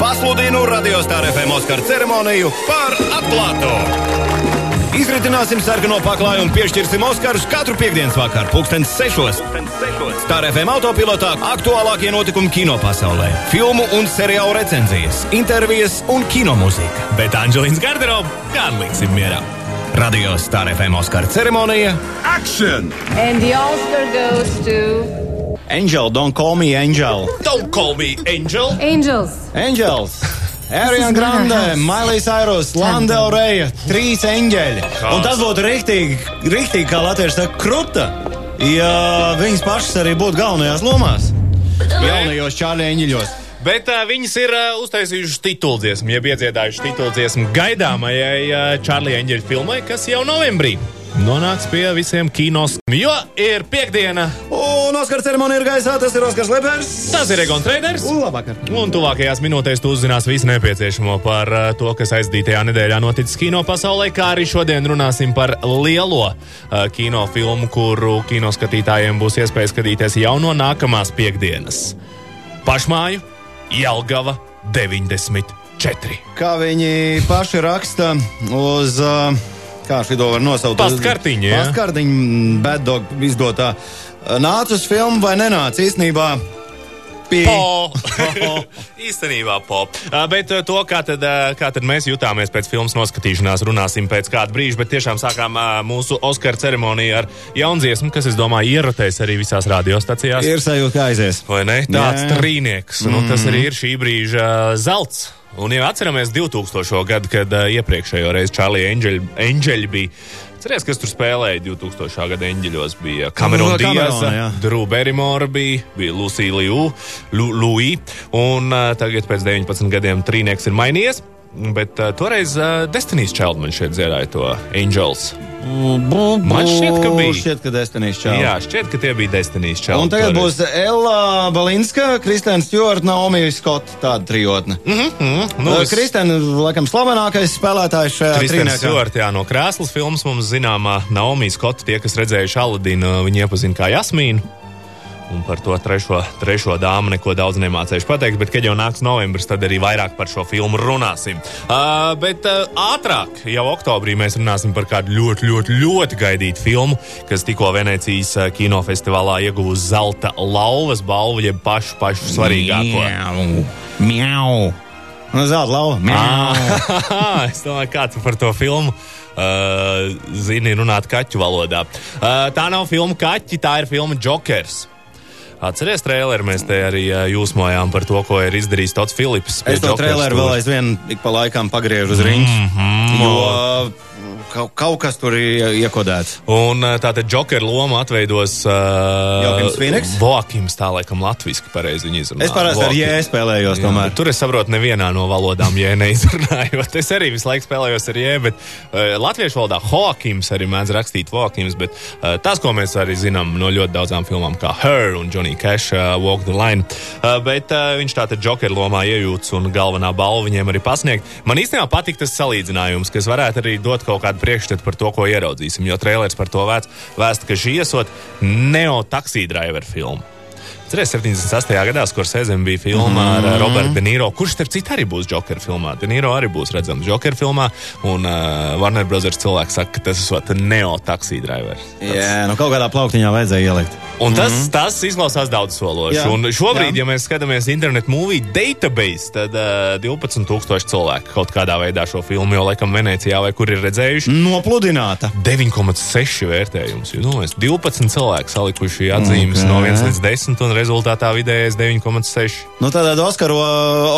pasludinu radiostāra FM Oskara ceremoniju par atklāto. Izritināsim sarkano paklāju un piešķirsim Oskarus katru piekdienas vakaru, pulkstens sešos. Star FM autopilotā aktuālākie notikumi kino pasaulē, filmu un seriālu recenzijas, intervijas un kino mūzika. Bet Anģelīnas garderobu gan liksim mierā. Radio Star FM Oskara ceremonija Action! And the Oscar goes to Angel, don't call me Angel. Don't call me Angel! Angels. Angels! Ariana Grande, Mailijas Airos, Landa Reja, trīs eņģeļi. Un tas būtu riktīgi, riktīgi, kā latvieši saka, kruta, ja viņas pašas arī būtu galvenajās lomās. Jaunajos čārļa eņģeļos. Bet uh, viņas ir uh, uztaisījušas tituldziesmu, jeb iedziedājušas tituldziesmu gaidāmajai uh, Čārlija Enģeļa filmai, kas jau novembrī nonāks pie visiem kinos. Jo ir piekdiena, Un Oskara ceremonija ir gaisā, tas ir Oskars Lepers. tas ir Egon Traders. Un labvakar. Un tuvākajās minūtēs tu uzzinās visu nepieciešamo par uh, to, kas aizdītajā nedēļā noticis kino pasaulē, kā arī šodien runāsim par lielo uh, kino filmu, kuru kino skatītājiem būs iespēja skatīties jau no nākamās piekdienas. Pašmāju Jelgava 94. Kā viņi paši raksta uz, uh, kā šī to var nosaukt? Pastkartiņa, jā. Pastkartiņa, bad dog izdotā. Nāc uz filmu vai nenāc īstenībā? Pie... Po! Īstenībā po. Uh, Bet uh, to, kā tad, uh, kā tad mēs jutāmies pēc filmas noskatīšanās, runāsim pēc kāda brīža. Bet tiešām sākām mūsu Oskara ceremoniju ar jaundziesmu, kas, es domāju, ierotēs arī visās radiostacijās. Ir sajūta, ka aizies. Vai ne? Tāds Jā. trīnieks. Nu, tas arī ir šī brīža zelts. Un jau atceramies 2000. gadu, kad uh, iepriekšējo reizi Čārlija Enģeļa bija. Cerēs, kas tur spēlēja 2000. gada eņģeļos, bija Kamerona jā. Diaza, Drew Barrymore bija, bija Lucija Louis, un uh, tagad pēc 19 gadiem trīnieks ir mainījies. Bet uh, toreiz uh, Destiny's Child man šeit dziedāja to Angels. Man šķiet, ka bija. Šķiet, ka Destiny's Child. Jā, šķiet, ka tie bija Destiny's Child. Un tagad toreiz. būs Ella Balinska, Kristēns Stjorta, Naomi Skota, tāda trijotne. Mm -hmm. Nu, es- Kristēna, laikam, slavenākais spēlētājs šajā Kristēns. Stjorts, jā, no krēslas filmas mums zināmā Naomi Skotta, tie, kas redzējuši Aladinu, viņi iepazīst kā Jasmīnu. Un par to trešo, trešo dāmu neko daudz nemācījuši pateikt, bet, kad jau nāks novembris, tad arī vairāk par šo filmu runāsim. Uh, bet uh, ātrāk, jau oktobrī, mēs runāsim par kādu ļoti, ļoti, ļoti gaidītu filmu, kas tikko Venecijas kinofestivālā ieguvusi zelta lauvas balvu, jeb pašu, pašu svarīgāko. Miau. Miau. Nu, zelta lauva. Es domāju, kā tu par to filmu uh, zini runāt kaķu valodā. Uh, tā nav filma Kaķi, tā ir filma Jokers. Atcerieties, traileri mēs te arī jūsmojām par to, ko ir izdarījis Tots Filips. Es to traileru vēl aizvien ik pa laikam pagriežu uz riņķa. Mm -hmm. Jo kaut, kaut kas tur ir iekodēts. Un uh, tātad Jokera lomu atveidos uh, Phoenix? Vokims, tā laikam latviski pareizi viņa izrunā. Es parasti ar Joakim. jē spēlējos Jā, tomēr. bet Tur es saprotu, nevienā no valodām, ja neizrunājot. Es arī visu laiku spēlējos ar jē, bet uh, latviešu valodā Hoakims arī mēdz rakstīt Vokims, bet uh, tas, ko mēs arī zinām no ļoti daudzām filmām, kā Her un Johnny Cash, uh, Walk the Line. Uh, bet uh, viņš tātad Joker lomā iejūts un galvenā balva viņiem arī pasniegt. Man īstenībā patīk tas salīdzinājums, kas varētu arī dot kaut kādu priekšstatu par to, ko ieraudzīsim, jo trailers par to vēst, vēst ka šī esot neo taksī driver filma. Cerēs, 78. gadā Skorsēzem bija filma mm ar uh, Robertu De Niro, kurš, starp citu, arī būs Joker filmā. De Niro arī būs redzams Joker filmā, un uh, Warner Brothers cilvēks saka, ka tas ir neo taksī drivers. Jā, nu kaut kādā plauktiņā vajadzēja ielikt. Un tas, mm -hmm. tas izklausās daudz sološi. Un šobrīd, Jā. ja mēs skatāmies internetu movie database, tad uh, 12,000 cilvēku kaut kādā veidā šo filmu jau laikam Venecijā vai kur ir redzējuši. Nopludināta. 9,6 vērtējums. Jūs domājat, 12 cilvēki salikuši atzīmes Ok. no 1 līdz 10, un rezultātā vidējais 9,6. Nu, tādā Oskaru,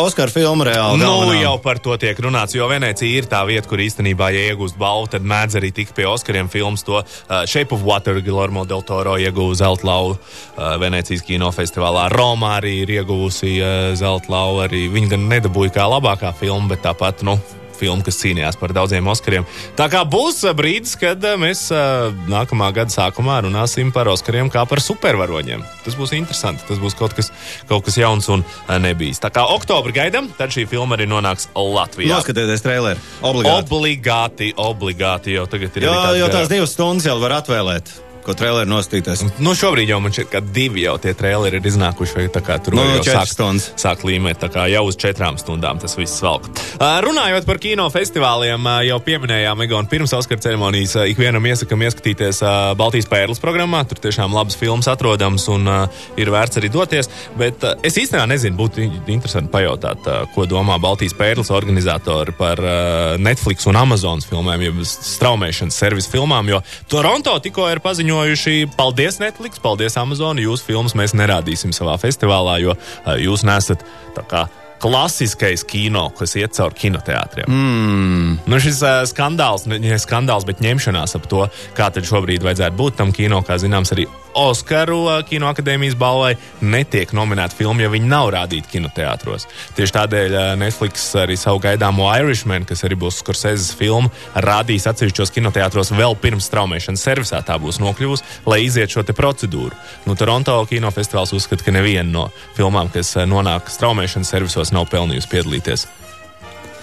Oskaru filmu reāli. Nu, galvenā. jau par to tiek runāts, jo Venecija ir tā vieta, kur īstenībā, ja iegūst balvu, tad mēdz arī tikt pie Oskariem filmas. To uh, Shape of Water Guillermo del Toro ieguva zelta lauvu uh, Venecijas kinofestivālā. Roma arī ir ieguvusi uh, zelta lauvu. Viņa gan nedabūja kā labākā filma, bet tāpat, nu, filma, kas cīnījās par daudziem Oskariem. Tā kā būs uh, brīdis, kad uh, mēs uh, nākamā gada sākumā runāsim par Oskariem kā par supervaroņiem. Tas būs interesanti. Tas būs kaut kas, kaut kas jauns un nebijis. Tā kā oktobra gaidām, tad šī filma arī nonāks Latvijā. Noskatieties traileru. Obligāti. Obligāti, obligāti jau tagad ir. Tāda jo tās divas stundas jau var atvēlēt. Ko traileri nostīties. Nu, šobrīd jau man šķiet, ka divi jau tie traileri ir iznākuši. kā tur Nu, jau sāk, stundas. sāk līmēt, tā kā jau uz četrām stundām tas viss velk. Uh, runājot par kino festivāliem, uh, jau pieminējām, Egon, pirms Oskara ceremonijas uh, ikvienam iesakām ieskatīties uh, Baltijas pērles programmā. Tur tiešām labs filmas atrodams un uh, ir vērts arī doties. Bet uh, es īstenībā nezinu, būtu in- interesanti pajautāt, uh, ko domā Baltijas pērles organizatori par uh, Netflix un Amazonas filmēm, jeb straumēšanas servisu filmām. Jo Toronto tikko ir paziņojuši, paldies Netflix, paldies Amazon, jūsu filmas mēs nerādīsim savā festivālā, jo uh, jūs nesat tā kā klasiskais kino, kas iet cauri kinoteātriem. Mm. Nu, šis uh, skandāls, ne, skandāls, bet ņemšanās ap to, kā tad šobrīd vajadzētu būt tam kino, kā zināms, arī Oskaru uh, kinoakadēmijas balvai netiek nominēta filma, ja viņi nav rādīti kinoteātros. Tieši tādēļ uh, Netflix arī savu gaidāmo Irishman, kas arī būs Scorsese filma, rādīs atsevišķos kinoteātros vēl pirms straumēšanas servisā tā būs nokļuvusi, lai iziet šo procedūru. Nu, Toronto kinofestivāls uzskata, ka neviena no filmām, kas nonāk straumēšanas servisos, nav pelnījusi piedalīties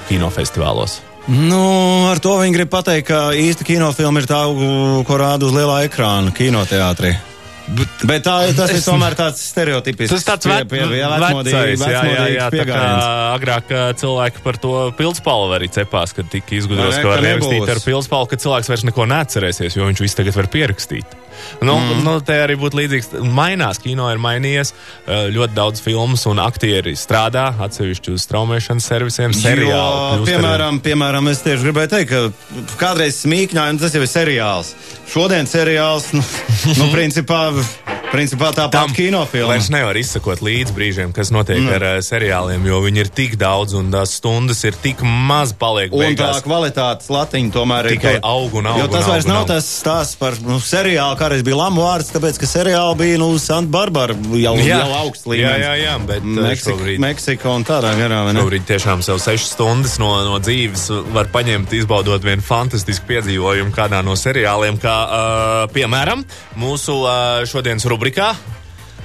kinofestivālos. Nu, ar to viņi grib pateikt, ka īsta kinofilma ir tā, ko rāda uz lielā ekrāna kinoteātrī. Bet tā, tas ir tomēr tāds stereotipisks. Tas tāds pie- pie- jā, vecmodīgs- vecais, jā, jā, jā, vecmodīgs tā kā agrāk cilvēki par to pilspalvu arī cepās, kad tika izgudrots, Nē, ka var ierakstīt ar pilspalvu, ka cilvēks vairs neko neatcerēsies, jo viņš visu tagad var pierakstīt. Nu, mm. nu, te arī būtu līdzīgs. Mainās, kino ir mainījies, ļoti daudz filmas un aktieri strādā atsevišķi uz straumēšanas servisiem, seriāli. Jo, kļūst ar- piemēram, piemēram, es tieši gribēju teikt, ka kādreiz smīkņājumi tas jau ir seriāls. Šodien seriāls, nu, nu principā, hebben. Principā tāpat kinofilma. Vairs nevar izsekot līdz brīžiem, kas notiek mm. ar uh, seriāliem, jo viņi ir tik daudz un tās stundas ir tik maz paliek. Un tā beigās. kvalitātes latiņa tomēr ir Tikai aug un aug Jo tas vairs nav tas stāsts par nu, seriālu, kā arī bija lamu vārds, tāpēc, ka seriāli bija nu, Santa Barbara jau, Jā. jau augsts Jā, līmenis. jā, jā, bet uh, Meksika, šobrīd. Meksika un tādā garā. Šobrīd tiešām sev sešas stundas no, no dzīves var paņemt, izbaudot vienu fantastisku piedzīvojumu kādā no seriāliem, kā uh, piemēram mūsu uh, šodienas rubrikā. rubrica.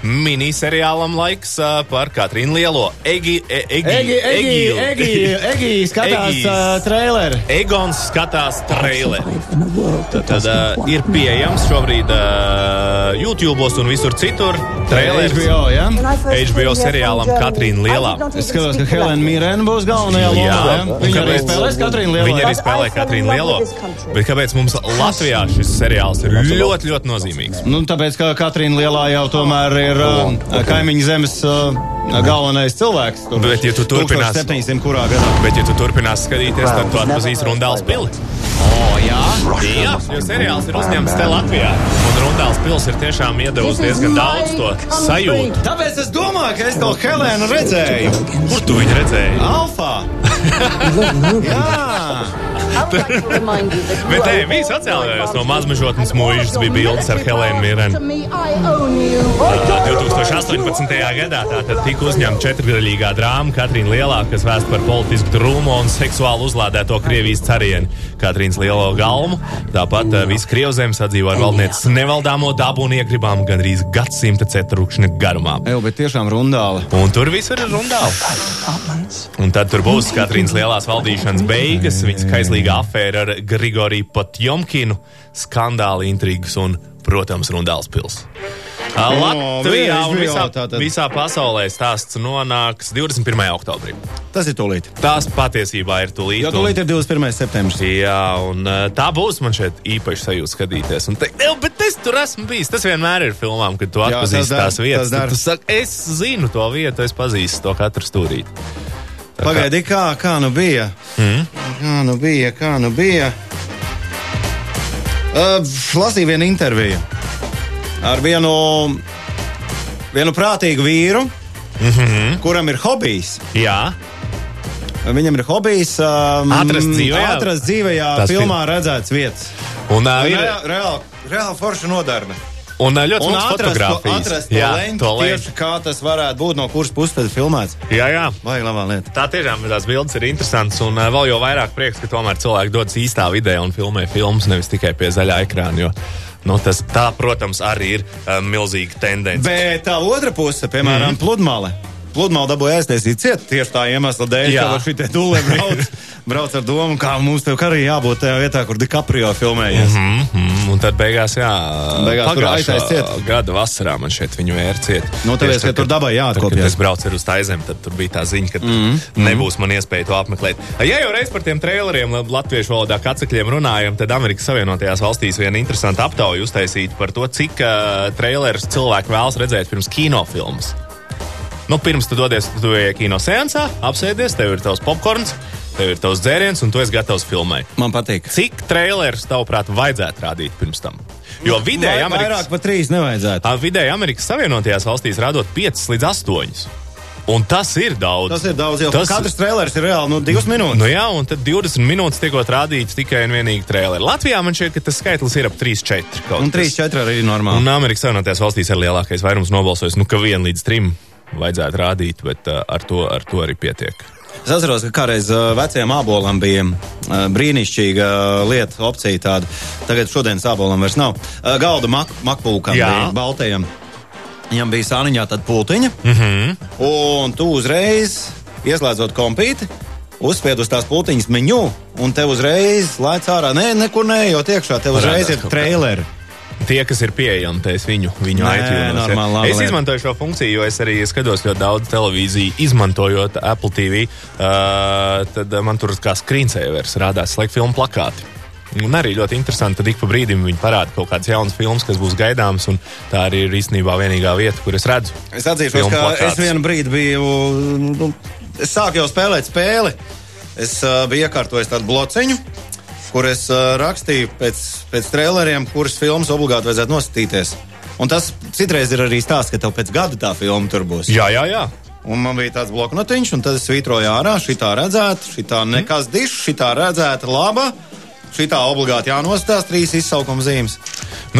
Miniseriālam laiks uh, par Katrīnu Lielo. Egi, e, egi, Egi, Egi, Egi, Egi skatās uh, traileri. Egons skatās traileri. Tad, tad uh, ir pieejams šobrīd uh, YouTube un visur citur. Traileris HBO, ja? HBO seriālam Katrīna Lielā. Es skatos, ka Helēna Mirēna būs galvenajā lomā. Jā, Ja? Viņa arī spēlēs Katrīnu Lielo. Viņa arī spēlē Katrīnu Lielo. Bet kāpēc mums Latvijā šis seriāls ir ļoti, ļoti nozīmīgs? Nu, tāpēc, ka Katrīna Lielā jau tomēr ir uh, kaimiņu zemes uh, galvenais cilvēks. Tur Bet, ja tu turpinās- 1700 kurā gadā. Bet, ja tu turpinās skatīties, tad tu atpazīsi Rundāls pili. O, jā. Jā, jo seriāls ir uzņemts te Latvijā. Un Rundāls pils ir tiešām iedevis diezgan daudz to sajūtu. Tāpēc es domāju, ka es to Helēnu redzēju. Kur tu viņu redzēji? Alfā! jā! Bet, ej, bija sociālajos no mazmežotnes mūžas bija bildes ar Helēnu Mirenu. 2018. gadā tātad tika uzņemta četrgaļīgā drāma Katrīna Lielā, kas vēst par politisku drūmu un seksuālu uzlādēto Krievijas carieni Katrīnas Lielo galmu. Tāpat uh, visi Krievzemes sadzīvo ar valdnieces nevaldāmo dabu un iegribām gandrīz gadsimta ceturkšņa garumā. Eju, bet tiešām rundāli. Un tur viss ir rundāli. Un tad tur būs Katrīnas lielās valdīšanas beigas, viņas kaislīga afēra ar Grigoriju Potjomkinu, skandāli, intrigas un, protams, Rundāls pils. Latvijā un visā, jau visā pasaulē stāsts nonāks 21. oktobrī. Tas ir tūlīt. Tas patiesībā ir tūlīt. Jo tūlīt ir 21. septembris. Jā, un uh, tā būs man šeit īpaši sajūta skatīties. Un teikt, "Ew, bet es tur esmu bijis. Tas vienmēr ir filmām, kad tu Jā, atpazīsti tās vietas. tas dar. Tu saki, es zinu to vietu, es pazīstu to katru stūrīti. Pagaidi, kā, kā nu bija? Mm? Kā nu bija, kā nu bija? Uh, lasīju vienu interviju ar vienu, vienu prātīgu vīru, mm -hmm. kuram ir hobijs. Jā, Viņam ir hobijs um, Atrast dzīvē? atrast dzīvajā Tas filmā redzētas vietas. un uh, ir reāli, reāli forša nodarbe. Un, ļoti Un atrast, to, fotogrāfijas. atrast to Jā, leņķi, to leņķi. tieši kā tas varētu būt, no kuras puses tas ir filmēts. Jā, jā. Vai labā lieta. Tā tiešām tās bildes ir interesantas, un uh, vēl jau vairāk prieks, ka tomēr cilvēki dodas īstā vidē un filmē filmas, nevis tikai pie zaļā ekrāna. Jo, nu, tas, tā, protams, arī ir uh, milzīga tendence. Bet tā otra puse, piemēram, mm. pludmale. Pludmali dabūja aiztaisīt ciet tieši tā iemesla dēļ, Jā. ka šī te dūle brauc, brauc ar domu, kā mums tev arī jābūt tajā vietā, kur DiCaprio filmējies. Mm -hmm. Mm, un tad beigās, jā, Beigās tur aiztaisīt. Gada vasarā man šeit viņu vērciet. Nu, tāpēc, ka tur dabai jāatkopjas. Kad es braucu uz taizem, tad tur bija tā ziņa, ka mm -hmm. nebūs man iespēja to apmeklēt. Ja jau reiz par tiem traileriem la- latviešu valodā kacekļiem runājam, tad Amerikas Savienotajās valstīs viena interesanta aptauja uztaisīta par to, cik uh, trailerus cilvēki vēlas redzēt pirms kinofilmas. Nu, pirms tu dodies, tu kino seansā, apsēdies, tev ir tavs popkorns, tev ir tavs dzēriens, un tu esi gatavs filmai. Man patīk. Cik trailerus, tavuprāt, vajadzētu rādīt pirms tam? Jo vidēji Vai- Amerikas, Vairāk par trīs nevajadzētu. Vidēji Amerikas Savienotajās valstīs rādot 5 līdz 8. Un tas ir daudz. Tas ir daudz, jo Tas- katrs trailers ir reāli nu, divas minūtes. Nu jā, un tad 20 minūtes tiekot rādīts tikai un vienīgi traileri. Latvijā man šķiet, ka tas skaitlis ir ap 3-4. kaut Un kas. 3-4 arī ir normāli. Un Amerikas Savienotajās valstīs ir lielākais vairums nobalsojis, nu, ka vienu līdz trim vajadzētu rādīt, bet uh, ar, to, ar to arī pietiek. Es atceros, ka kādreiz uh, vecajam abolam bija uh, brīnišķīga lieta, opcija tāda. Tagad šodienas abolam vairs nav. Galda mak makpulkam, baltajam. Viņam bija sāniņā tāda pultiņa, mm. -hmm. un tu uzreiz, ieslēdzot kompīti, uzspied uz tās pultiņas menu, un te uzreiz laic ārā. Nē, nekur neejot iekšā, te uzreiz Parādās ir traileri. Tie, kas ir pieejami, es viņu, viņu laba Es izmantoju šo funkciju, jo es arī skatos ļoti daudz televīziju, izmantojot Apple TV. Uh, tad man tur kā screensavers rādās slēgt filmu plakāti. Un arī ļoti interesanti, tad ik pa brīdim viņi parāda kaut kādas jaunas filmas, kas būs gaidāmas. un Tā arī ir īstenībā vienīgā vieta, kur es redzu. Es atzīšos, ka plakātus. es vienu brīdi biju. Nu, es sāku jau spēlēt spēli. Es uh, biju iekārtojis tādu blociņu, kur es rakstīju pēc, pēc traileriem, kuras filmas obligāti vajadzētu noskatīties. Un tas citreiz ir arī stāsts, ka tev pēc gada tā filma tur būs. Jā, jā, jā. Un man bija tāds bloknotiņš, un tad es svītroju ārā, šitā redzēta, šitā nekas dišs, šitā redzēta laba, šitā obligāti jānostās trīs izsaukuma zīmes.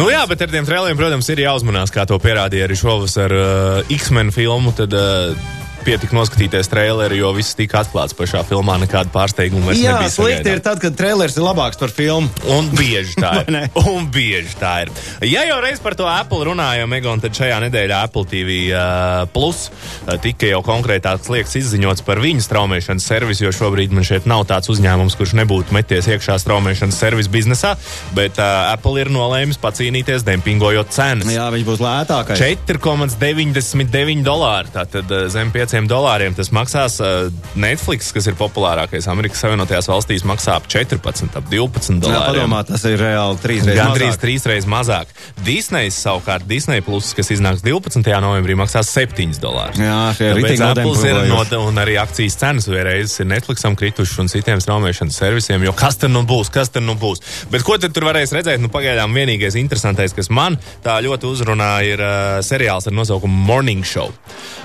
Nu jā, bet ar tiem trēliem, protams, ir jāuzmanās, kā to pierādīja arī šovasar uh, X-Men filmu. Tad, uh, Pietika noskatīties traileri, jo viss tika atklāts pašā filmā. Nekāda pārsteiguma vairs Jā, nebija. slikti ir tad, kad trailers ir labāks par filmu. Un bieži tā ir. Un bieži tā ir. Ja jau reiz par to Apple runājam, Egon, tad šajā nedēļā Apple TV uh, Plus uh, tika jau konkrētāks liekas izziņots par viņu straumēšanas servisu, jo šobrīd man šeit nav tāds uzņēmums, kurš nebūtu meties iekšā straumēšanas servisu biznesā, bet uh, Apple ir nolēmis pacīnīties, dempingojot cenas. Jā, viņš būs lētākais. 4,99 dolāri. Tātad eh, zem 5 dolāriem tas maksās. eh, Netflix, kas ir populārākais Amerikas Savienotajās valstīs, maksā ap 14, ap 12 Jā, dolāriem. padomā, tas ir reāli trīs reizes Gan mazāk. trīs reizes mazāk. Disneja savukārt, Disneja plus, kas iznāks 12. novembrī, maksās 7 dolārus. Jā, šie ir Apples ir no, un arī akcijas cenas vēlreiz ir Netflixam kritušas un citiem straumēšanas servisiem, jo kas tad nu būs, kas tad nu būs. Bet ko tad tur varēs redzēt? Nu, pagaidām vienīgais interesantais, kas man tā ļoti uzrunā, ir uh, seriāls ar nosaukumu Morning Show.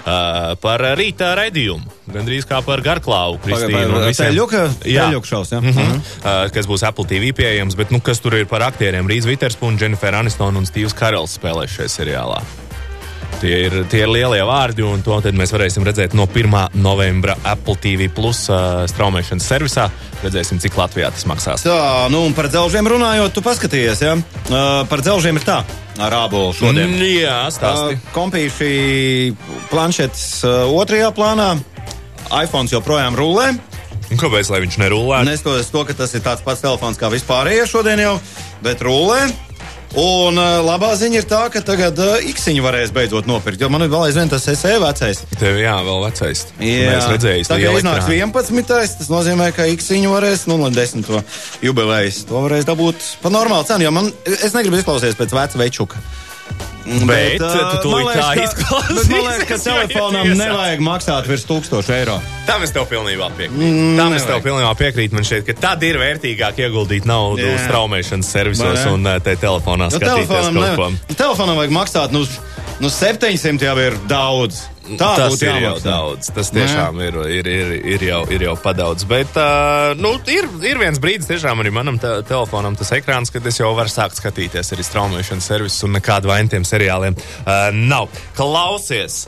Uh, par rīta raidījumu. Gan drīz kā par garklāvu, Kristīnu. ceļuka šaus, jā. Mm Mhm. uh, kas būs Apple TV pieejams, bet nu, kas tur ir par aktieriem? Rīz Viterspūns, Jennifer Aniston un Steve's Karels spēlē šajā seriālā. Tie ir, tie ir lielie vārdi, un to mēs varēsim redzēt no 1. novembra Apple TV plus uh, straumēšanas servisā. Redzēsim, cik Latvijā tas maksās. Tā, nu un par dzelžiem runājot, tu paskatījies, jā? Uh, par dzelžiem ir tā, ar ābolu šodien. Mm, jā, stāsti. Uh, kompīši planšetes uh, otrajā plānā, iPhone joprojām rulē. Un Kāpēc lai viņš nerulē? Nestoties to, ka tas ir tāds pats telefons kā vispārējie šodien jau, bet rulē. Un uh, labā ziņa ir tā, ka tagad uh, X-iņu varēs beidzot nopirkt. Jo man ir vēl aizvien tas SE vecais. Tev jā, vēl vecais. Jā, Mēs redzējām, tagad iznāks 11. Tas nozīmē, ka X-iņu varēs, nu, lai 10. jubilejas, to varēs dabūt par normālu cenu. Jo man, es negribu izklausīties pēc veca večuka. Bet, tu tūlīt man tā liekas, ka- izklausīsies, bet Man liekas, ka tu telefonam nevajag maksāt virs 1000 eiro. Tam es tev pilnībā piekrītu. Mm, Tam es tev nevajag. pilnībā piekrītu. Man šķiet, ka tad ir vērtīgāk ieguldīt naudu Jā. straumēšanas servisos un te telefonā Nu, skatīties telefonam, kaut ko. telefonam vajag maksāt, nu, nu 700 jau ir daudz. Tā tas būtu ir jau daudz. Tas tiešām ir, ir, ir, ir, jau, ir jau padaudz. Bet uh, nu, ir, ir viens brīdis, tiešām arī manam te telefonam, tas ekrāns, kad es jau varu sākt skatīties arī straumēšanas servisus un nekādu vainu tiem seriāliem uh, nav. Klausies!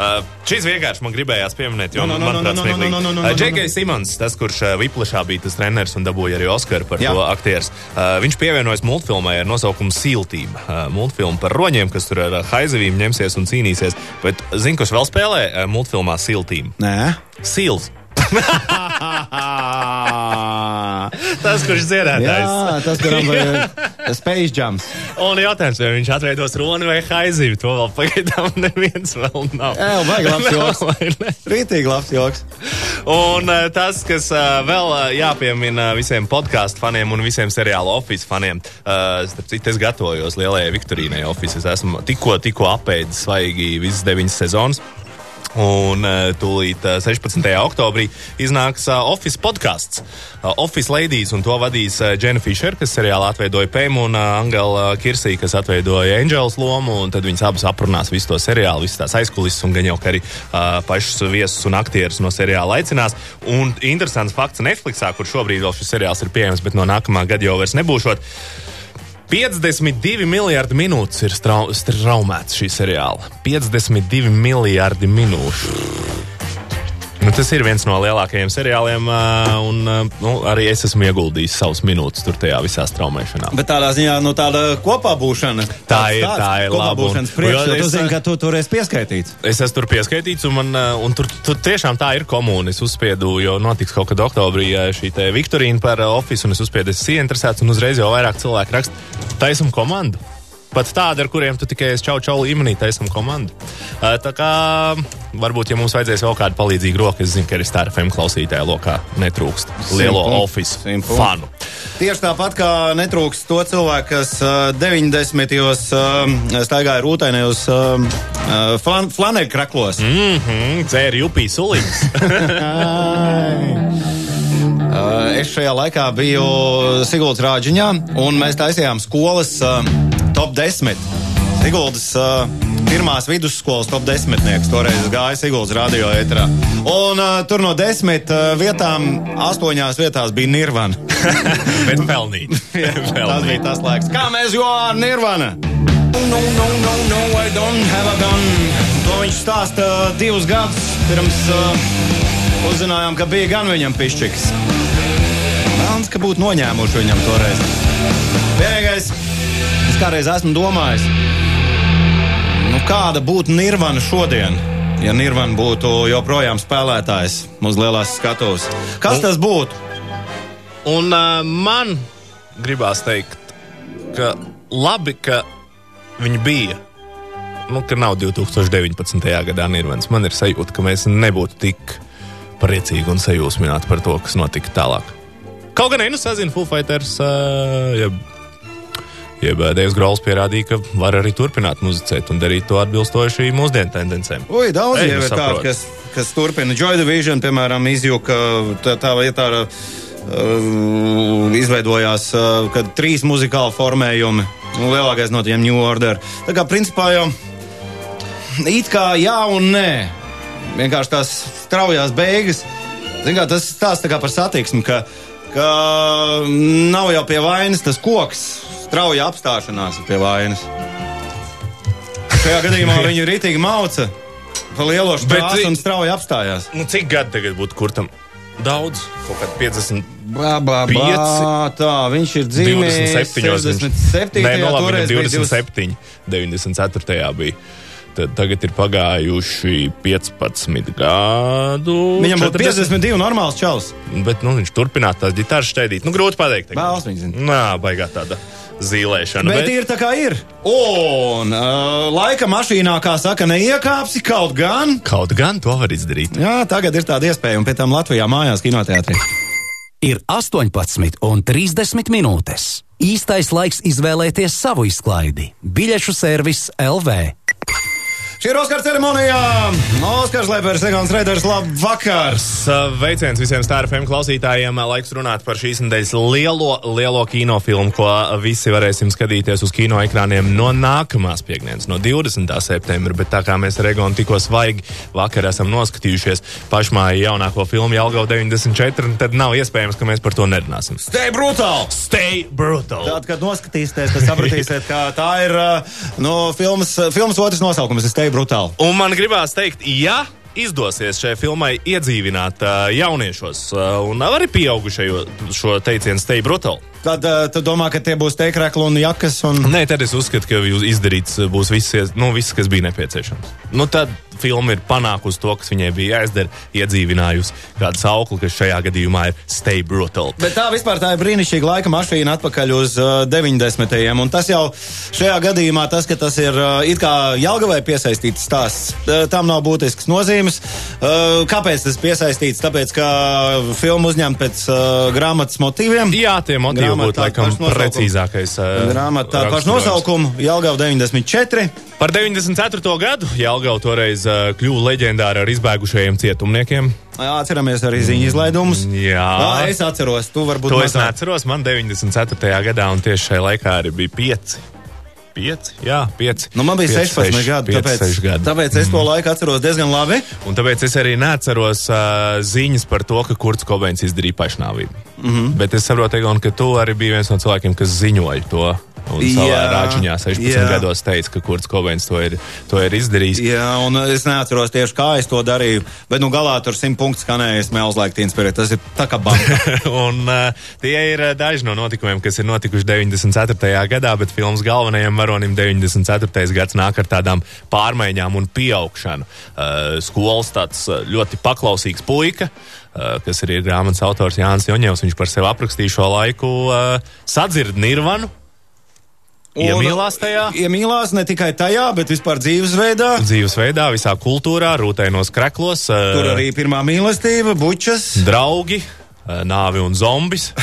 Uh, šis vienkārši man gribējās pieminēt, jo No, no, no, Uh, no, J.K. Simons, tas, kurš uh, Viplašā bija tas treneris un dabūja arī Oskaru par Jā. to aktieru, uh, viņš pievienojas multfilmai ar nosaukumu Siltīm. Uh, multfilmu par roņiem, kas tur ar uh, haizivīm ņemsies un cīnīsies. Bet zini, kurš vēl spēlē uh, multfilmā Siltīm? Nē. Sils. Tas, kurš dziedātājs. Jā, tas, kuram bija Space Jams. Un jautājums, vai viņš atveidos roni vai haizīvi, to vēl pagaidām neviens vēl nav. Jā, baigi labs joks. Vai? Rītīgi labs joks. Un eh, tas, kas eh, vēl eh, jāpiemina visiem podkāstu faniem un visiem seriāla Office faniem, starp citu, es gatavojos lielajai Viktorīnai Office. Es esmu tikko, tikko apēdis svaigi visas deviņas sezonas. Un uh, tūlīt uh, 16. oktobrī iznāks uh, Office podkāsts. Office Ladies, un to vadīs Jenna Fischer, kas seriālā atveidoja Pēmu, un Angela Kirsī, kas atveidoja Angels lomu. Tad viņas abas aprunās visu to seriālu, visas tās aizkulisēs, un gan jau arī uh, pašus viesus un aktierus no seriāla aicinās. Un interesants fakts Netflixā, kur šobrīd vēl šis seriāls ir pieejams, bet no nākamā gada jau vairs nebūšot. 52 miljardi minūtes ir strau, straumēts šī seriāla. 52 miljardi minūšu. Nu, tas ir viens no lielākajiem seriāliem, un nu, arī es esmu ieguldījis savus minūtes tur tajā visā straumēšanā. Bet tādā ziņā, nu, tāda kopā būšana. Tā ir, tā ir Kopā būšanas priekš, jo jo tu es- zini, ka tu tur esi pieskaitīts. Es esmu tur pieskaitīts, un, man, un tur, tur tiešām tā ir komūna. Es uzspiedu, jo notiks kaut kad oktobrī šī te Viktorīna par Office, un es uzspiedu, es esmu ieinteresēts, un uzreiz jau vairāk cilvēku raksta, taisam komandu. Pat tādi, ar kuriem tu tikai esi čau čau līmenī, taisam komandu. Ā, Tā kā varbūt, ja mums vajadzēs vēl kādu palīdzīgu roku, es zinu, ka arī Star FM klausītāja lokā netrūkst lielo punktu. fanu. Tieši tāpat kā netrūks to cilvēku, kas uh, 90. gados uh, staigāja rūtainajos uh, uh, flan flanēļu kraklos. Mm. Mhm, dzēri upī sulīgs. Uh, es šajā laikā biju Siguldas rāģiņā, un mēs taisījām skolas uh, top 10. Siguldas uh, pirmās vidusskolas top 10. Toreiz gāja Siguldas radio etrā. Un uh, tur no desmit uh, vietām, astoņās vietās bija Nirvana. Bet pelnīt. tas pelnīt. bija tas laiks. Kā mēs jau ar Nirvana? No, no, no, no, I don't have a gun. To viņš stāsta divus gadus pirms uh, uzzinājām, ka bija gan viņam pišķiks. Melns, ka būtu noņēmuši viņam toreiz. Vienīgais, kādreiz esmu domājis, nu kāda būtu Nirvana šodien, ja Nirvana būtu joprojām spēlētājs mūsu lielās skatuves. Kas tas būtu? Un uh, man gribās teikt, ka labi, ka viņi bija. Nu, ka nav 2019. gadā Nirvans. Man ir sajūta, ka mēs nebūtu tik priecīgi un sajūsmināti par to, kas notika tālāk. Kaut gan, nu, sazinu, Full Fighters, uh, jeb, jeb uh, Dievs Grols pierādīja, ka var arī turpināt muzicēt un darīt to atbilstoši mūsdienu tendencēm. Ui, daudz Ej, jau nu ir tādu, kas, kas turpina. Joy Division, piemēram, izjuka tā, tā vietā. Uh, izveidojās uh, kad trīs muzikāli formējumi. Nu, lielākais no tiem New Order. Tā kā principā jau it kā jā un nē. Vienkārši tās straujās beigas. Kā, tas stāsta kā par satiksmi, ka, ka nav jau pie vainas tas koks. Strauja apstāšanās pie vainas. Šajā gadījumā viņi ritīgi mauca pa lielo vi- un strauji apstājās. Nu, cik gadi tagad būtu kurtam? Daudz, kaut kādi 50. Bā, bā, bā, tā, viņš ir dzimis 27. 67. Nē, no labi, viņam bija 27. 94. bija. Tad, tagad ir pagājuši 15 gadu. Viņam būtu 40. 52 normāls čels. Bet nu, viņš turpināja tās ģitāras šķēdīt. Nu, grūti pateikt. Nā, baigā tāda zīlēšana. Bet ir tā kā ir. Un uh, laika mašīnā, kā saka, neiekāpsi kaut gan. Kaut gan to var izdarīt. Jā, tagad ir tāda iespēja, un pēc tam Latvijā mājās kinoteātrī. Ir 18 un 30 minūtes. Īstais laiks izvēlēties savu izklaidi. Biļešu servis LV. Šī ir Oskara ceremonijā. Oskars Lepers, Egons Reiders, labvakars! Sveiciens visiem stārfiem klausītājiem. Laiks runāt par šīs nedēļas lielo, lielo kinofilmu, ko visi varēsim skatīties uz kino ekrāniem no nākamās piekdienas, no 20. septembra. Bet tā kā mēs ar Egonu tikko svaigi vakar esam noskatījušies pašmāju jaunāko filmu Jelgau 94, tad nav iespējams, ka mēs par to nerunāsim. Stay brutal! Stay brutal! Tad, kad noskatīsieties, tad sapratīsiet, ka tā ir uh, no filmas, filmas otrs nosaukums. Es stay brutāli. Un man gribās teikt, ja izdosies šai filmai iedzīvināt uh, jauniešos uh, un arī pieaugušajo šo teicienu stay brutal. Tad uh, tu domā, ka tie būs teikrekli un jakas. Un... Nē, tad es uzskatu, ka izdarīts būs viss, nu, viss kas bija nepieciešams. Nu, tad filma ir panākusi to, kas viņai bija jāizdara, iedzīvinājusi kādu saukli, kas šajā gadījumā ir stay brutal. Bet tā vispār tā ir brīnišķīga laika mašīna atpakaļ uz uh, 90. Un tas jau šajā gadījumā, tas, ka tas ir uh, it kā Jelgavai piesaistīts stāsts, uh, tam nav būtisks nozīmes. Uh, kāpēc tas piesaistīts? Tāpēc, ka filmu uzņemt pēc uh, grāmatas motīviem. Jā, tie motīvi būtu laikam precīzākais. uh, raksturojums. nosaukuma - Jelgava 94. Par 94. gadu Jālgau toreiz uh, kļuva leģendāra ar izbēgušajiem cietumniekiem. Jā, Atceramies arī ziņu izlaidumus. Jā. Ā, es atceros, tu varbūt To es mazāk. neatceros. Man 94. gadā, un tieši šajā laikā arī bija 5. 5, jā, 5. Nu, man bija 16 gadi, tāpēc, gadi. tāpēc es to laiku atceros diezgan labi. Un tāpēc es arī neatceros uh, ziņas par to, ka Kurts Kobeins izdarīja pašnāvību. Mm. -hmm. Bet es saprotu, Egon, ka tu arī biji viens no cilvēkiem, kas ziņoja to. Un savā Jā, rāģiņā 16 jā. gados teica, ka Kurts Kobeins to ir, to ir izdarījis. Jā, un es neatceros tieši, kā es to darīju. Bet, nu, galā tur simt punktu skanēja, smells like teen spirit. Tas ir tā kā banka. un uh, tie ir uh, daži no notikumiem, kas ir notikuši 94. gadā, bet filmas galvenajam varonim 94. gads nāk ar tādām pārmaiņām un pieaugšanu. Uh, skolas tāds uh, ļoti paklausīgs puika. Uh, kas arī ir grāmatas autors Jānis Joņevs. Viņš par sevi aprakstīja šo laiku, uh, sadzird nirvanu, iemīlās tajā. Iemīlās ne tikai tajā, bet vispār dzīvesveidā. dzīvesveidā, visā kultūrā, rūtainos kreklos. uh, Tur arī pirmā mīlestība, bučas. draugi, eh, nāvi un zombis.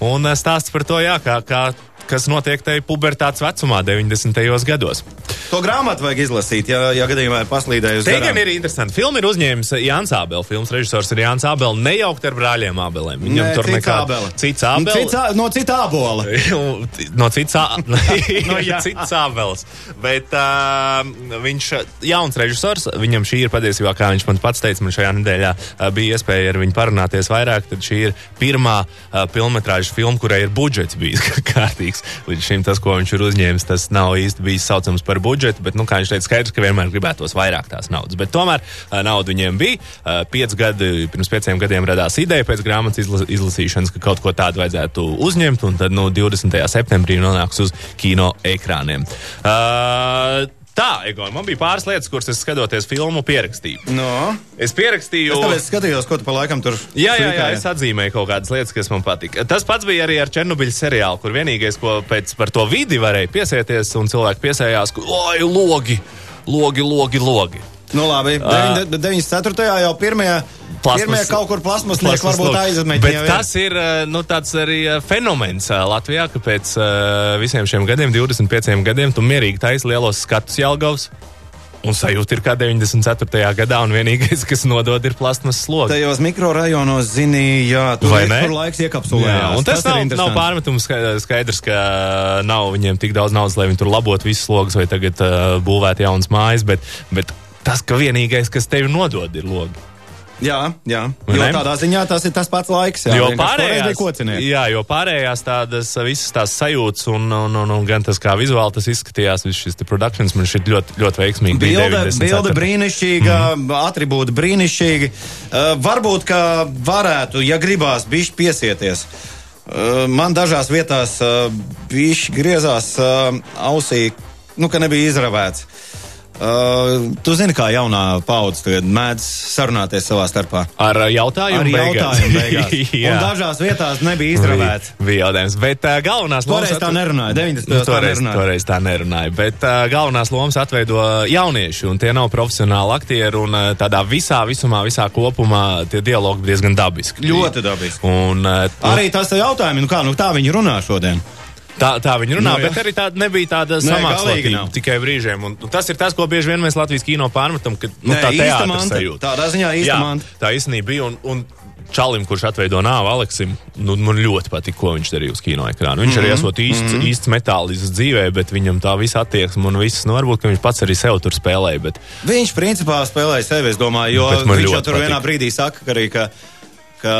Un eh, stāsts par to, jā, kā, kā, kas notiek tajā pubertātes vecumā, 90. gados. To grāmatu vajag izlasīt, ja, ja gadījumā ir paslīdējusi. Te garām. gan ir interesanti. Filmu ir uzņēmis Jānis Abels. Filmas režisors ir Jānis Abels. Nejaukt ar brāļiem Abeliem. Viņam Nē, tur nekā cits Nu, Abels. cits No cita abola. no cits, jā. cits abels. Bet uh, viņš ir jauns režisors. Viņam šī ir patiesībā, kā viņš man pats teica, man šajā nedēļā uh, bija iespēja ar viņu parunāties vairāk. Tad šī ir pirmā uh, filma, kurai ir budžets bijis kārtīgs. Līdz šim tas, ko viņš ir uzņēmis, tas nav īsti bijis saucams par budžetu. Bet, nu, kā viņš teica, skaidrs, ka vienmēr gribētos vairāk tās naudas. Bet tomēr nauda viņiem bija. Pieci gadi, pirms pieciem gadiem radās ideja pēc grāmatas izla izlasīšanas, ka kaut ko tādu vajadzētu uzņemt. Un tad nu, 20. septembrī nonāks uz kino ekrāniem. Uh, Tā, Egon, man bija pāris lietas, kuras es skatoties filmu pierakstīju. No. Es pierakstīju. Es skatījos, ko tu pa laikam tur Jā, jā, jā, es atzīmēju kaut kādas lietas, kas man patika. Tas pats bija arī ar Černobiļu seriālu, kur vienīgais, ko pēc par to vidi varēja piesieties, un cilvēki piesējās, ka, oi, logi, logi, logi, logi. Nu, labi. Ā. 94. jau pirmie, pirmie kaut kur plasmasnieki Plasmas varbūt logi. aizmetīja. Bet tas ir eh, nu, tāds arī eh, fenomens eh, Latvijā, ka pēc eh, visiem šiem gadiem, 25 gadiem, tu mierīgi taisi lielos skatus Jelgavs. Un sajūta ir kā 94. gadā, un vienīgais, kas nodod, ir plasmas sloks. Tajos mikrorajonos zini, jā, tur, Vai ne? tur laiks iekapsulējās. Jā, un tas, tas nav, nav pārmetums ska- skaidrs, ka nav viņiem tik daudz naudas, lai viņi tur labotu visus logus vai tagad uh, būvētu jaunas mājas, bet, bet tas, ka vienīgais, kas tevi nodod, ir logi. Jā, jā. Jo ne? tādā ziņā tas ir tas pats laiks. Jā, jo pārējās, jā, jo pārējās tādas visas tās sajūtas un, un, un, un gan tas, kā vizuāli tas izskatījās, viss šis te productions man šķiet ļoti, ļoti veiksmīgi. Bilde, 94. bilde brīnišķīga, mm. atribūti brīnišķīgi. Uh, varbūt, ka varētu, ja gribās, bišķi piesieties. Uh, man dažās vietās uh, bišķi griezās uh, ausī, nu, ka nebija izravēts. Uh, tu zini, kā jaunā paudze tagad mēdz sarunāties savā starpā. Ar uh, jautājumu Ar beigās. jautājumu beigās. Un dažās vietās nebija izravēts. Bija, jautājums. Bet uh, galvenās Toreiz lomas tā atve- nerunāja, 90. Nu, tā toreiz, nerunāja. toreiz tā nerunāja. Bet uh, galvenās lomas atveido jaunieši, un tie nav profesionāli aktieri. Un, uh, tādā visā, visumā, visā kopumā tie dialogi diezgan dabiski. Ļoti dabiski. Un, uh, Arī tas jautājums, nu kā, nu tā viņi runā šodien. Tā, tā viņi runā, Nu, jā. bet arī tāda nebija tāda nav. tikai brīžiem. Un, un tas ir tas, ko bieži vien mēs Latvijas kino pārmetam, ka nu, Nē, tā teātris sajūta. Tādā ziņā manta. Tā īstenībā bija. Un, un Čalim, kurš atveido nāvu Aleksim, nu, man ļoti patīk, ko viņš darīja uz kino ekrāna. Viņš Mhm, arī esot īsts, mm -hmm. īsts metālisks dzīvē, bet viņam tā visa attieksme un viss, nu, varbūt, ka viņš pats arī sev tur spēlēja. Bet... Viņš principā spēlēja sevi, es domāju, jo viņš jau tur patīk. vienā brīdī saka, ka arī, ka ka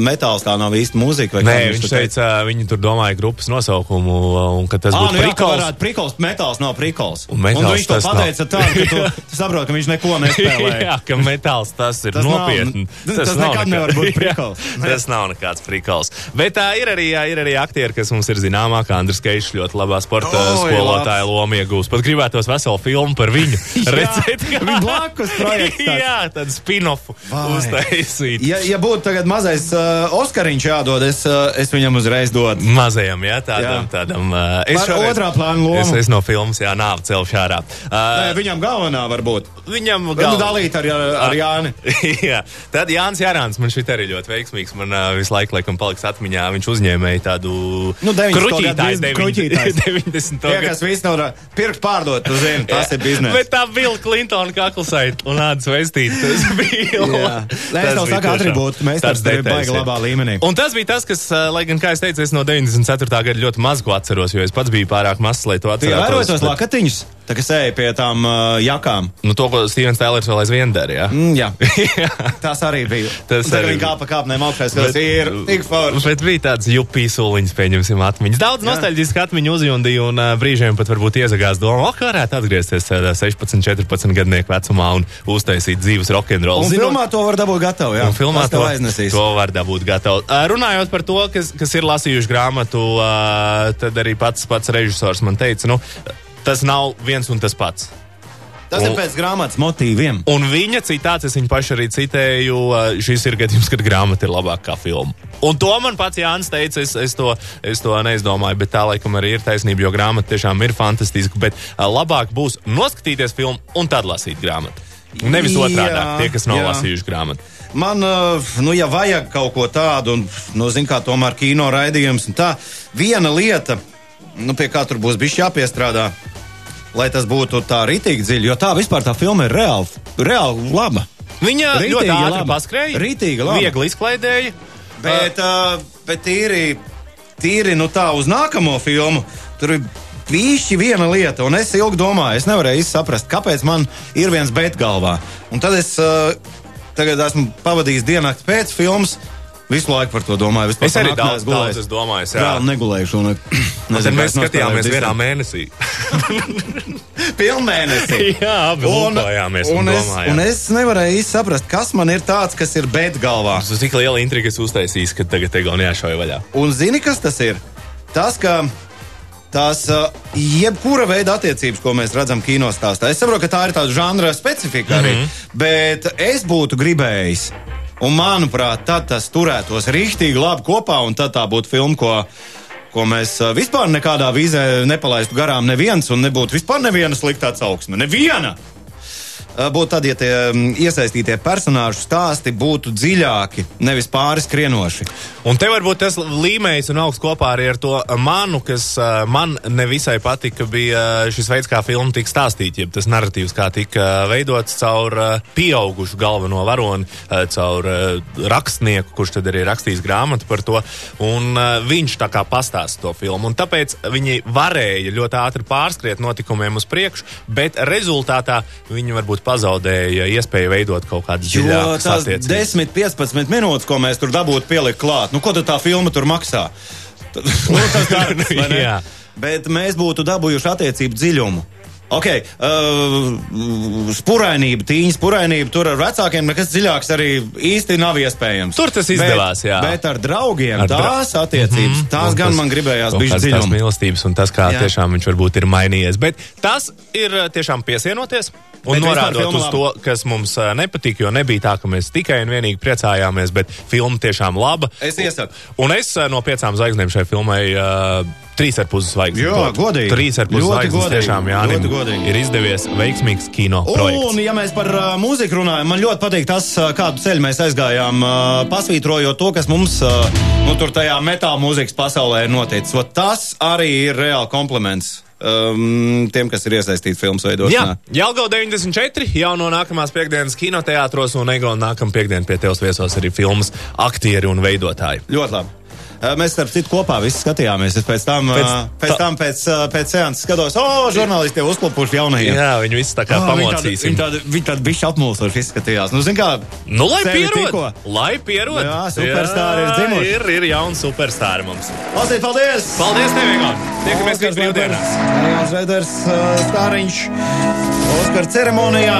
metāls tā nav īsti mūzika. Nē, viņš tur teica, viņi tur domāja grupas nosaukumu, un ka tas Ah, būtu nu jā, ka prikols. varētu prikols, metāls nav prikols. Un metāls un viņš to tas pateica tā, ka tu, tu saproti, ka viņš neko nespēlē. Jā, ka metāls tas ir Tas nav- nopietni. tas nekad nevar būt prikols. Jā, tas nav nekāds prikols. Bet tā ir arī, jā, ir arī aktieri, kas mums ir zināmākā. Andris Keišs ļoti labā sporta Oi, skolotāja loma iegūst. Pat gribētos veselu filmu par viņu Jā, redzēt. kā- viņa blakus projekts jā, tādu spin-offu uztaisīt. Ja, ja būtu tagad mazais uh, Oskariņš jādod, es, uh, es viņam uzreiz dodu. Mazajam, jā, tādam. Jā. tādam uh, Par otrā plāna lomu. Es, es no filmas, jā, nāvu celšu ārā. Nē, Uh, viņam galvenā var būt. viņam Nu, gal- dalīt ar, ar Jāni. Jā, tad Jānis Jārāns man šeit arī ļoti veiksmīgs. Man uh, visu laiku, laikam, paliks atmiņā. Viņš uzņēmēja tādu Nu, 90. kruķītājs, kruķītājs. 90. Tie, kas visu nav pirkt pārdot, tu zini, tas ir biznesa. Bet tā bija Klintona kaklasait un ādas vestīte. Tas bija. Nē, es tev saku, tiešām tāds tur details baigi labā līmenī. Un tas bija tas, kas, lai gan, kā es teicu, es no 94. gada ļoti maz ko atceros, jo es pats biju pārāk mazs, lai to atcerētos. tos lakatiņus, tā kā sēja pie tām uh, jakām. Nu, to, ko Stevens Tēlers vēl aizvien dara, jā. Mm, jā. Tas arī bija. Tas arī bija. Kā pa kāpnēm augšā, tas ir tik forši. Bet bija tāds jupijas soliņš, pieņemsim, atmiņas. Daudz nostalģisku atmiņu uzjundīja un uh, brīžiem pat varbūt iezagās doma, o, kā varētu atgriezties uh, 16, 14 gadnieku vecumā un uztaisīt dzīves rokenrolu. Un filmā to var dabūt gatavu, jā. Un filmā to, aiznesīs. to var dabūt gatavu. Uh, runājot par to, kas, kas ir lasījuši grāmatu, uh, tad arī pats, pats režisors man teica, nu, tas nav viens un tas pats. Tas ir Un- pēc grāmatas motīviem. Un viņa citāts, es viņu pašu arī citēju, šis ir gadījums, kad grāmata ir labākā kā filma. Un to man pats Jānis teica, es, es, to, es to neizdomāju, bet tā laikam arī ir taisnība, jo grāmata tiešām ir fantastiska. Bet labāk būs noskatīties filmu un tad lasīt grāmatu. Nevis otrādi, tie, kas nav jā. lasījuši grāmatu. Man, nu, ja vajag kaut ko tādu, un, nu, zin kā, tomēr kino raidījums, tā, viena lieta, nu, pie kā tur būs bijis jāpiestrādā, lai tas būtu tā ritīgi dziļi, jo tā vispār tā filma ir reāli, reāli laba. Viņa Rītīgi ļoti ātri laba. paskrēja, Rītīgi laba. viegli izklaidēja. Bet, uh, bet tīri, tīri nu, tā uz nākamo filmu, tur ir Vīši viena lieta, un es ilgi domāju, es nevarēju saprast, kāpēc man ir viens bet galvā. Un tad es uh, tagad esmu pavadījis diennakti pēc filmas, visu laiku par to domāju. Vispār Es arī daudz, gulējis. daudz es domāju. Jā, negulējuši. Un, Un tad mēs skatījāmies vienā mēnesī. Pilnmēnesī. Jā, abi un un, es, un es nevarēju saprast, kas man ir tāds, kas ir bet galvā. Tas ir tik liela intriga, kas uztaisīs, ka tagad te gan jāšauj vaļā. Un zini, kas tas ir? Tas, ka tās uh, jebkura veida attiecības, ko mēs redzam kino stāstā, es saprotu, ka tā ir tāda žanra specifika arī, mm -hmm. bet es būtu gribējis. Un, manuprāt, tad tas turētos rīktīgi labi kopā, un tad tā būtu filma, ko, ko mēs uh, vispār nekādā vīzē nepalaistu garām neviens, un nebūtu vispār neviena slikta atsauksme. Neviena! Uh, Būtu tad, ja tie mm, iesaistītie personāžu stāsti būtu dziļāki, nevis pāris skrienoši. Un te varbūt tas līmenis un augsts kopā arī ar to manu, kas uh, man nevisai patika, bija uh, šis veids, kā filma tika stāstīta, jeb tas narratīvs, kā tika veidots caur pieaugušu galveno varoni, caur rakstnieku, kurš tad arī rakstījis grāmatu par to, un viņš tā kā pastāsta to filmu. Un tāpēc viņi varēja ļoti ātri pārskriet notikumiem uz priekšu, bet rezultātā viņi varbūt pazaudēja iespēju veidot kaut kādas dziļākas attiecības. 10, 15 minūtes, ko mēs tur dabūtu pielikt klāt, nu ko tad tā filma tur maksā? Nu, tas darbs. Bet mēs būtu dabūjuši attiecību dziļumu. Ok, uh, spurainība, tīņa spurainība, tur ar vecākiem nekas dziļāks arī īsti nav iespējams. Tur tas izdevās, bet, jā. Bet ar draugiem Ar dra- tās attiecības, mm -hmm. tās Un gan tas- man gribējās bišķi kāds tās mīlestības un tas, kā Jā. Tiešām viņš varbūt ir mainījies. Bet tas ir uh, tiešām piesienoties. Un Bet norādot uz laba. to, kas mums uh, nepatika, jo nebija tā, ka mēs tikai un vienīgi priecājāmies, bet filma tiešām laba. Es iesaku. Un es uh, no piecām zvaigznēm šai filmai uh, trīs ar pusi zvaigznes. Jā, godīgi. Trīs ar pusi zvaigznes tiešām godīgi. ir izdevies veiksmīgs kino projekts. Un, ja mēs par uh, mūziku runājam, man ļoti patīk tas, uh, kādu ceļu mēs aizgājām, uh, pasvītrojot to, kas mums uh, nu, tur tajā metāla mūzikas pasaulē ir noticis. Ot, tas arī ir reāli kompliments um, tiem, kas ir iesaistīti filmas Jā, veidošanā. Jālgau 94, jau no nākamās piekdienas kinoteātros, un Ego nākamā piekdiena pie tevis viesos arī filmas aktieri un veidotāji. Ļoti labi. Mēs starp citu kopā visi skatījāmies. Es pēc tam, pēc, Pēc tam pēc, pēc seanses skatos, o, žurnālisti jau uzklupuši jaunajiem. Jā, viņi visi tā kā tādi- pamocīsim. Viņi tādi, viņi tādi bišķi apmulsoši izskatījās. Nu, zin kā, Nu, lai pierod! tikko. Lai pierod! Jā, superstāri ir dzimuši. Ir, ir jauni superstāri mums. Lasīt, paldies! Paldies, Egon! Tiekamies pēc brīvdienās! Jānis Veiders, Stāriņš, Oskar ceremonijā.